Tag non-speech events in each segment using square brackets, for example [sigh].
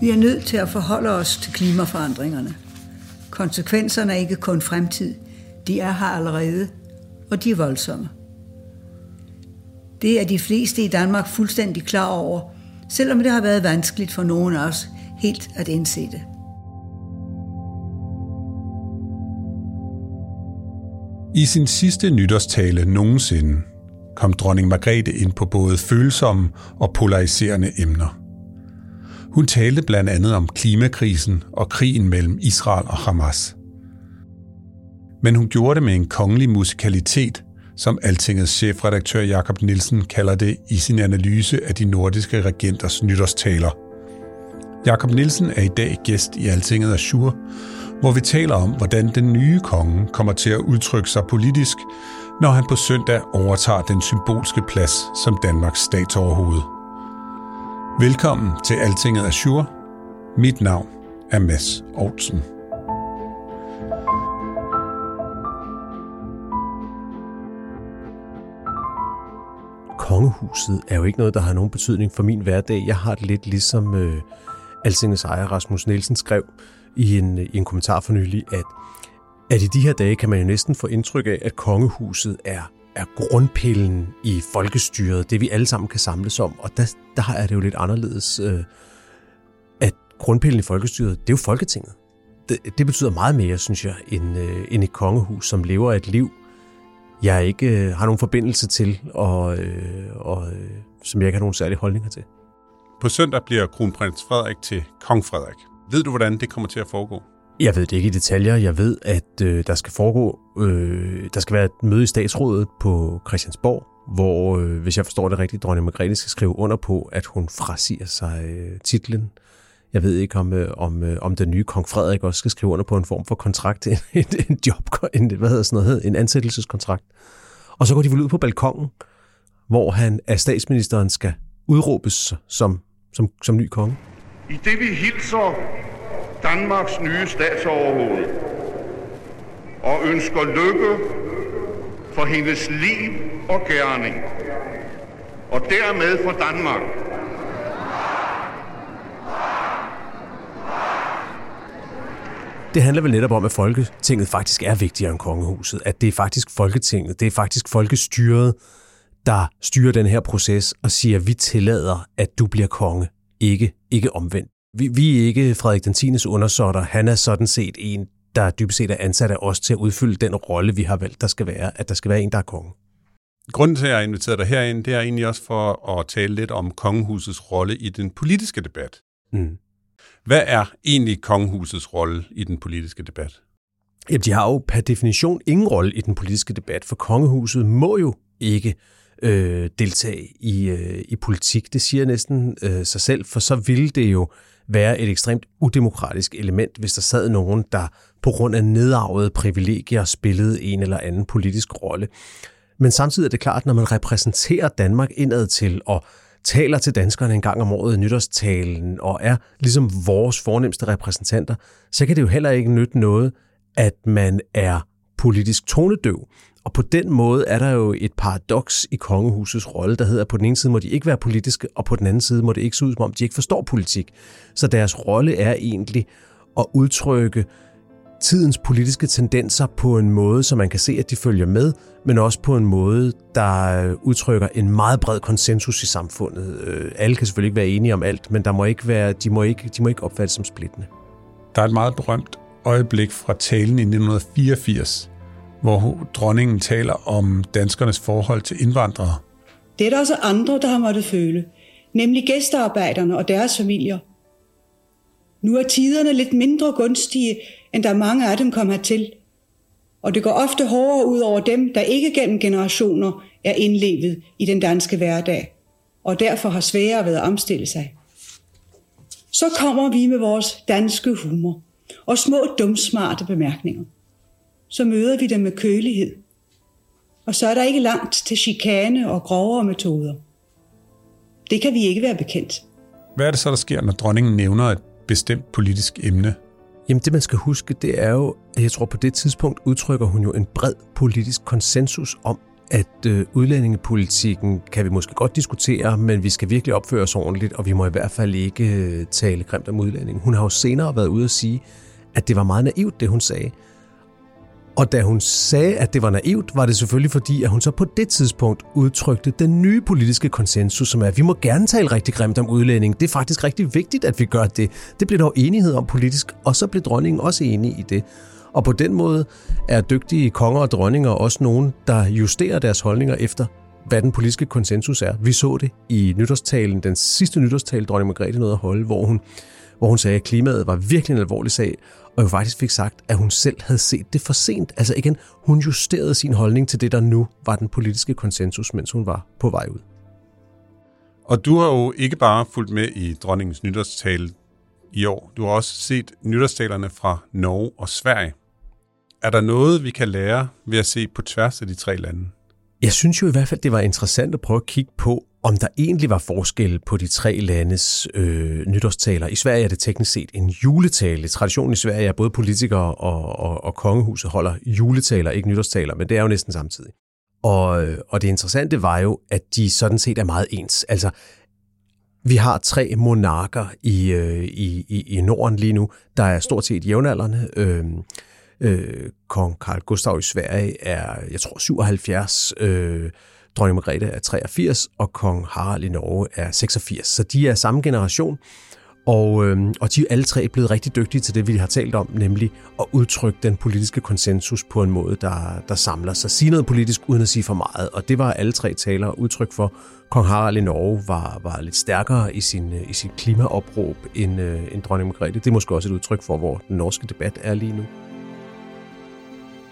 Vi er nødt til at forholde os til klimaforandringerne. Konsekvenserne er ikke kun fremtid. De er her allerede, og de er voldsomme. Det er de fleste i Danmark fuldstændig klar over, selvom det har været vanskeligt for nogen af os helt at indse det. I sin sidste nytårstale nogensinde kom dronning Margrethe ind på både følsomme og polariserende emner. Hun talte blandt andet om klimakrisen og krigen mellem Israel og Hamas. Men hun gjorde det med en kongelig musikalitet, som Altingets chefredaktør Jakob Nielsen kalder det i sin analyse af de nordiske regenters nytårstaler. Jakob Nielsen er i dag gæst i Altinget Azure, hvor vi taler om, hvordan den nye konge kommer til at udtrykke sig politisk, når han på søndag overtager den symbolske plads som Danmarks statsoverhoved. Velkommen til Altinget Azure. Mit navn er Mads Olsen. kongehuset er jo ikke noget, der har nogen betydning for min hverdag. Jeg har det lidt ligesom øh, Altingets ejer Rasmus Nielsen skrev i en, øh, i en kommentar for nylig, at, at i de her dage kan man jo næsten få indtryk af, at kongehuset er, er grundpillen i folkestyret, det vi alle sammen kan samles om. Og der, der er det jo lidt anderledes, øh, at grundpillen i folkestyret, det er jo Folketinget. Det, det betyder meget mere, synes jeg, end, øh, end et kongehus, som lever et liv, jeg ikke øh, har nogen forbindelse til, og, øh, og øh, som jeg ikke har nogen særlige holdninger til. På søndag bliver kronprins Frederik til kong Frederik. Ved du, hvordan det kommer til at foregå? Jeg ved det ikke i detaljer. Jeg ved, at øh, der skal foregå, øh, der skal være et møde i statsrådet på Christiansborg, hvor, øh, hvis jeg forstår det rigtigt, dronning Margrethe skal skrive under på, at hun frasiger sig øh, titlen jeg ved ikke, om, øh, om, øh, om den nye kong Frederik også skal skrive under på en form for kontrakt, [laughs] en, en, en job, en, hvad hedder sådan noget, en ansættelseskontrakt. Og så går de vel ud på balkongen, hvor han af statsministeren skal udråbes som, som, som ny konge. I det vi hilser Danmarks nye statsoverhoved og ønsker lykke for hendes liv og gerning, og dermed for Danmark, Det handler vel netop om, at Folketinget faktisk er vigtigere end kongehuset. At det er faktisk Folketinget, det er faktisk folkestyret, der styrer den her proces og siger, at vi tillader, at du bliver konge, ikke, ikke omvendt. Vi, vi er ikke Frederik den 10. undersåtter. Han er sådan set en, der dybest set er ansat af os til at udfylde den rolle, vi har valgt, der skal være, at der skal være en, der er konge. Grunden til, at jeg har inviteret dig herind, det er egentlig også for at tale lidt om kongehusets rolle i den politiske debat. Mm. Hvad er egentlig kongehusets rolle i den politiske debat? Jamen, de har jo per definition ingen rolle i den politiske debat, for kongehuset må jo ikke øh, deltage i, øh, i politik. Det siger næsten øh, sig selv, for så ville det jo være et ekstremt udemokratisk element, hvis der sad nogen, der på grund af nedarvede privilegier spillede en eller anden politisk rolle. Men samtidig er det klart, når man repræsenterer Danmark indad til og taler til danskerne en gang om året i nytårstalen og er ligesom vores fornemmeste repræsentanter, så kan det jo heller ikke nytte noget, at man er politisk tonedøv. Og på den måde er der jo et paradoks i kongehusets rolle, der hedder, at på den ene side må de ikke være politiske, og på den anden side må det ikke se ud, som om de ikke forstår politik. Så deres rolle er egentlig at udtrykke tidens politiske tendenser på en måde, så man kan se, at de følger med, men også på en måde, der udtrykker en meget bred konsensus i samfundet. Øh, alle kan selvfølgelig ikke være enige om alt, men der må ikke være, de, må ikke, de må ikke opfattes som splittende. Der er et meget berømt øjeblik fra talen i 1984, hvor dronningen taler om danskernes forhold til indvandrere. Det er der også andre, der har måttet føle, nemlig gæstearbejderne og deres familier. Nu er tiderne lidt mindre gunstige, end der mange af dem kom hertil. Og det går ofte hårdere ud over dem, der ikke gennem generationer er indlevet i den danske hverdag, og derfor har sværere ved at omstille sig. Så kommer vi med vores danske humor og små dumsmarte bemærkninger. Så møder vi dem med kølighed. Og så er der ikke langt til chikane og grovere metoder. Det kan vi ikke være bekendt. Hvad er det så, der sker, når dronningen nævner et bestemt politisk emne? Jamen det, man skal huske, det er jo, at jeg tror på det tidspunkt udtrykker hun jo en bred politisk konsensus om, at øh, udlændingepolitikken kan vi måske godt diskutere, men vi skal virkelig opføre os ordentligt, og vi må i hvert fald ikke øh, tale grimt om udlænding. Hun har jo senere været ude at sige, at det var meget naivt, det hun sagde. Og da hun sagde, at det var naivt, var det selvfølgelig fordi, at hun så på det tidspunkt udtrykte den nye politiske konsensus, som er, at vi må gerne tale rigtig grimt om udlænding. Det er faktisk rigtig vigtigt, at vi gør det. Det blev dog enighed om politisk, og så blev dronningen også enig i det. Og på den måde er dygtige konger og dronninger også nogen, der justerer deres holdninger efter, hvad den politiske konsensus er. Vi så det i nytårstalen, den sidste nytårstale, dronning Margrethe nåede at holde, hvor hun, hvor hun sagde, at klimaet var virkelig en alvorlig sag, og jo faktisk fik sagt, at hun selv havde set det for sent. Altså igen, hun justerede sin holdning til det, der nu var den politiske konsensus, mens hun var på vej ud. Og du har jo ikke bare fulgt med i dronningens nytårstale i år. Du har også set nytårstalerne fra Norge og Sverige. Er der noget, vi kan lære ved at se på tværs af de tre lande? Jeg synes jo i hvert fald, det var interessant at prøve at kigge på, om der egentlig var forskel på de tre landes øh, nytårstaler. I Sverige er det teknisk set en juletale. Traditionen i Sverige er både politikere og, og, og kongehuset holder juletaler, ikke nytårstaler, men det er jo næsten samtidig. Og, øh, og det interessante var jo, at de sådan set er meget ens. Altså, vi har tre monarker i, øh, i, i, i Norden lige nu, der er stort set jævnaldrende. Øh, øh, kong Carl Gustav i Sverige er, jeg tror, 77. Øh, dronning Margrethe er 83, og kong Harald i Norge er 86. Så de er samme generation, og, øh, og de er alle tre blevet rigtig dygtige til det, vi har talt om, nemlig at udtrykke den politiske konsensus på en måde, der, der samler sig. Sige noget politisk uden at sige for meget, og det var alle tre talere udtryk for. Kong Harald i Norge var, var lidt stærkere i sin, i sin klimaopråb end, øh, end dronning Margrethe. Det er måske også et udtryk for, hvor den norske debat er lige nu.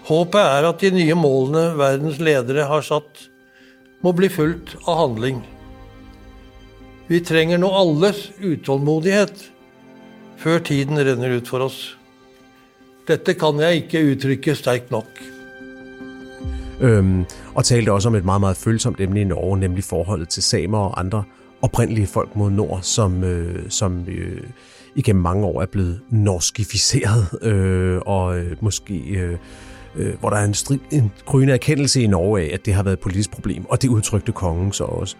Håbet er, at de nye målene verdens ledere har sat, må bli fulgt av handling. Vi trenger nå alles utålmodighet før tiden renner ut for oss. Dette kan jeg ikke uttrykke sterkt nok. Øhm, og talte også om et meget, meget følsomt emne i Norge, nemlig forholdet til samer og andre oprindelige folk mod nord, som, øh, som øh, igennem mange år er blevet norskificeret, øh, og øh, måske øh, øh, hvor der er en, strid, en gryende erkendelse i Norge af, at det har været et politisk problem, og det udtrykte kongen så også.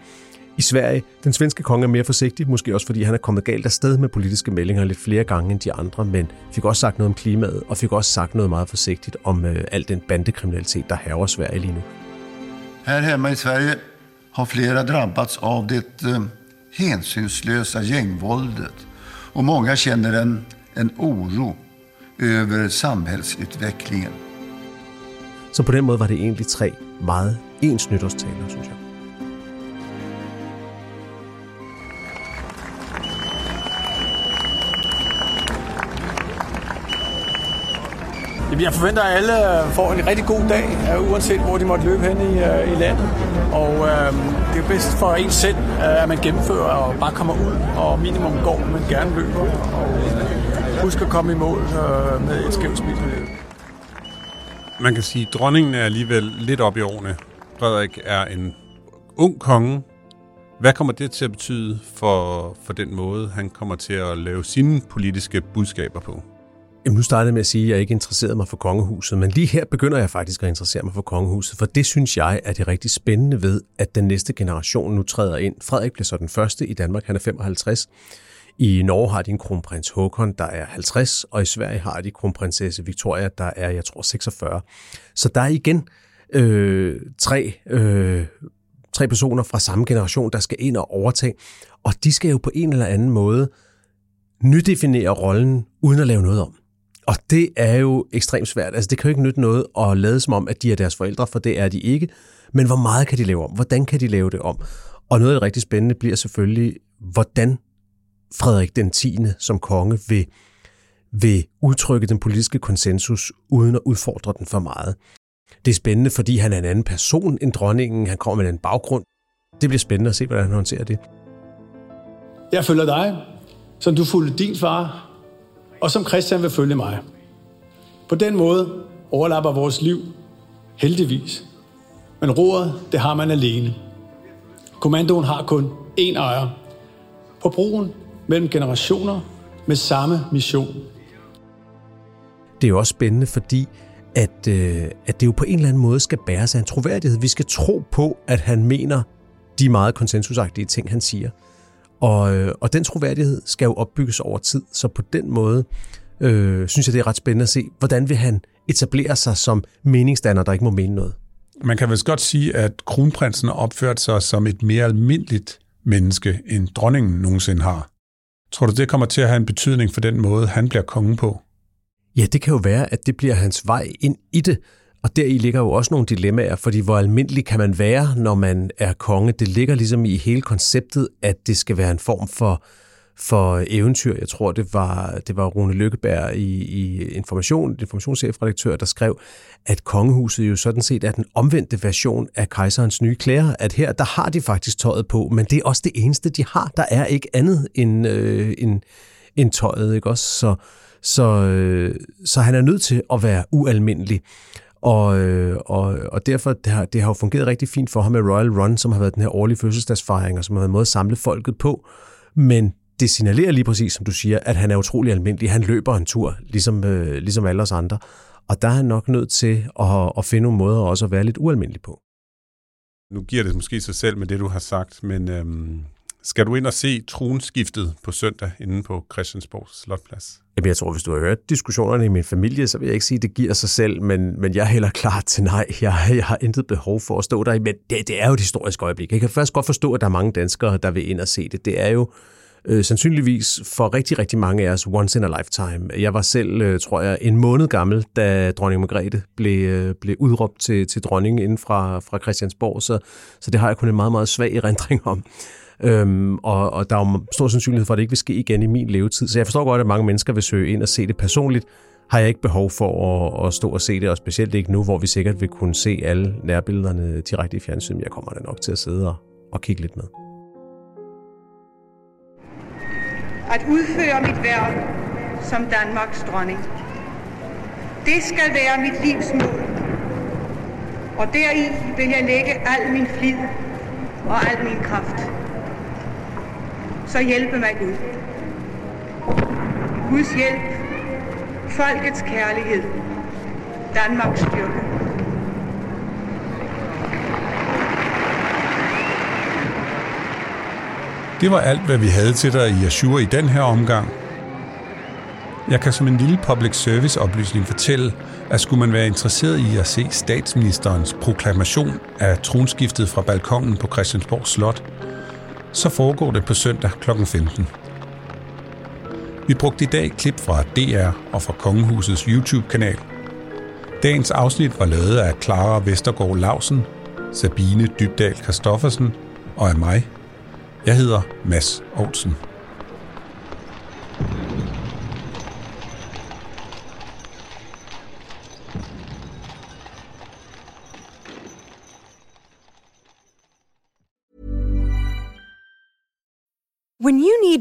I Sverige, den svenske konge er mere forsigtig, måske også fordi han er kommet galt afsted med politiske meldinger lidt flere gange end de andre, men fik også sagt noget om klimaet, og fik også sagt noget meget forsigtigt om øh, al den bandekriminalitet, der hæver Sverige lige nu. Her hjemme i Sverige har flere drabbats av det øh, hänsynslösa gängvåldet och många känner en, en oro över samhällsutvecklingen. Så på den måde var det egentlig tre meget ens nytårstaler, synes jeg. Jeg forventer, at alle øh, får en rigtig god dag, øh, uanset hvor de måtte løbe hen i, øh, i landet. Og øh, det er bedst for en selv, at man gennemfører og bare kommer ud, og minimum går, men gerne løber. Og husk at komme i mål øh, med et skævt smil man kan sige, at dronningen er alligevel lidt op i årene. Frederik er en ung konge. Hvad kommer det til at betyde for, for den måde, han kommer til at lave sine politiske budskaber på? Jamen, nu startede jeg med at sige, at jeg ikke interesserede mig for kongehuset, men lige her begynder jeg faktisk at interessere mig for kongehuset, for det synes jeg er det rigtig spændende ved, at den næste generation nu træder ind. Frederik bliver så den første i Danmark, han er 55. I Norge har de en kronprins Håkon, der er 50, og i Sverige har de kronprinsesse Victoria, der er, jeg tror, 46. Så der er igen øh, tre, øh, tre personer fra samme generation, der skal ind og overtage, og de skal jo på en eller anden måde nydefinere rollen, uden at lave noget om. Og det er jo ekstremt svært. Altså, det kan jo ikke nytte noget at lade som om, at de er deres forældre, for det er de ikke. Men hvor meget kan de lave om? Hvordan kan de lave det om? Og noget af det rigtig spændende bliver selvfølgelig, hvordan Frederik den 10. som konge vil, vil udtrykke den politiske konsensus uden at udfordre den for meget. Det er spændende, fordi han er en anden person end dronningen. Han kommer med en baggrund. Det bliver spændende at se, hvordan han håndterer det. Jeg følger dig, som du fulgte din far, og som Christian vil følge mig. På den måde overlapper vores liv, heldigvis. Men roret, det har man alene. Kommandoen har kun én ejer. På broen mellem generationer med samme mission. Det er jo også spændende, fordi at, øh, at det jo på en eller anden måde skal bære sig en troværdighed. Vi skal tro på, at han mener de meget konsensusagtige ting, han siger. Og, øh, og den troværdighed skal jo opbygges over tid, så på den måde øh, synes jeg, det er ret spændende at se, hvordan vil han etablere sig som meningsdanner, der ikke må mene noget. Man kan vel godt sige, at kronprinsen har opført sig som et mere almindeligt menneske, end dronningen nogensinde har. Tror du, det kommer til at have en betydning for den måde, han bliver konge på? Ja, det kan jo være, at det bliver hans vej ind i det. Og deri ligger jo også nogle dilemmaer, fordi hvor almindelig kan man være, når man er konge? Det ligger ligesom i hele konceptet, at det skal være en form for for eventyr. Jeg tror, det var, det var Rune Lykkeberg i, i Information, informationschefredaktør, der skrev, at kongehuset jo sådan set er den omvendte version af kejserens nye klæder, at her, der har de faktisk tøjet på, men det er også det eneste, de har. Der er ikke andet end, øh, end, end tøjet, ikke også? Så, så, øh, så han er nødt til at være ualmindelig. Og, øh, og, og derfor, det har, det har jo fungeret rigtig fint for ham med Royal Run, som har været den her årlige fødselsdagsfejring, og som har været en måde at samle folket på. Men det signalerer lige præcis, som du siger, at han er utrolig almindelig. Han løber en tur, ligesom, øh, ligesom alle os andre. Og der er han nok nødt til at, at finde nogle måder også at være lidt ualmindelig på. Nu giver det måske sig selv med det, du har sagt, men øhm, skal du ind og se tronskiftet på søndag inde på Christiansborg Slotplads? Jamen, jeg tror, hvis du har hørt diskussionerne i min familie, så vil jeg ikke sige, at det giver sig selv, men, men jeg er heller klar til nej. Jeg, jeg har intet behov for at stå der. Men det, det er jo et historisk øjeblik. Jeg kan først godt forstå, at der er mange danskere, der vil ind og se det. Det er jo øh, Øh, sandsynligvis for rigtig, rigtig mange af os once in a lifetime. Jeg var selv, øh, tror jeg, en måned gammel, da dronning Margrethe blev, øh, blev udråbt til, til dronning inden fra, fra Christiansborg, så, så det har jeg kun en meget, meget svag erindring om. Øhm, og, og der er jo stor sandsynlighed for, at det ikke vil ske igen i min levetid. Så jeg forstår godt, at mange mennesker vil søge ind og se det personligt. Har jeg ikke behov for at, at stå og se det, og specielt ikke nu, hvor vi sikkert vil kunne se alle nærbillederne direkte i fjernsynet. Jeg kommer da nok til at sidde og, og kigge lidt med. At udføre mit værv som Danmarks dronning. Det skal være mit livs mål. Og deri vil jeg lægge al min flid og al min kraft. Så hjælpe mig Gud. Guds hjælp, folkets kærlighed, Danmarks styrke. Det var alt, hvad vi havde til dig i Azure i den her omgang. Jeg kan som en lille public service oplysning fortælle, at skulle man være interesseret i at se statsministerens proklamation af tronskiftet fra balkongen på Christiansborg Slot, så foregår det på søndag kl. 15. Vi brugte i dag klip fra DR og fra Kongehusets YouTube-kanal. Dagens afsnit var lavet af Clara Vestergaard Lausen, Sabine Dybdal Kristoffersen og af mig, jeg hedder Mads Olsen.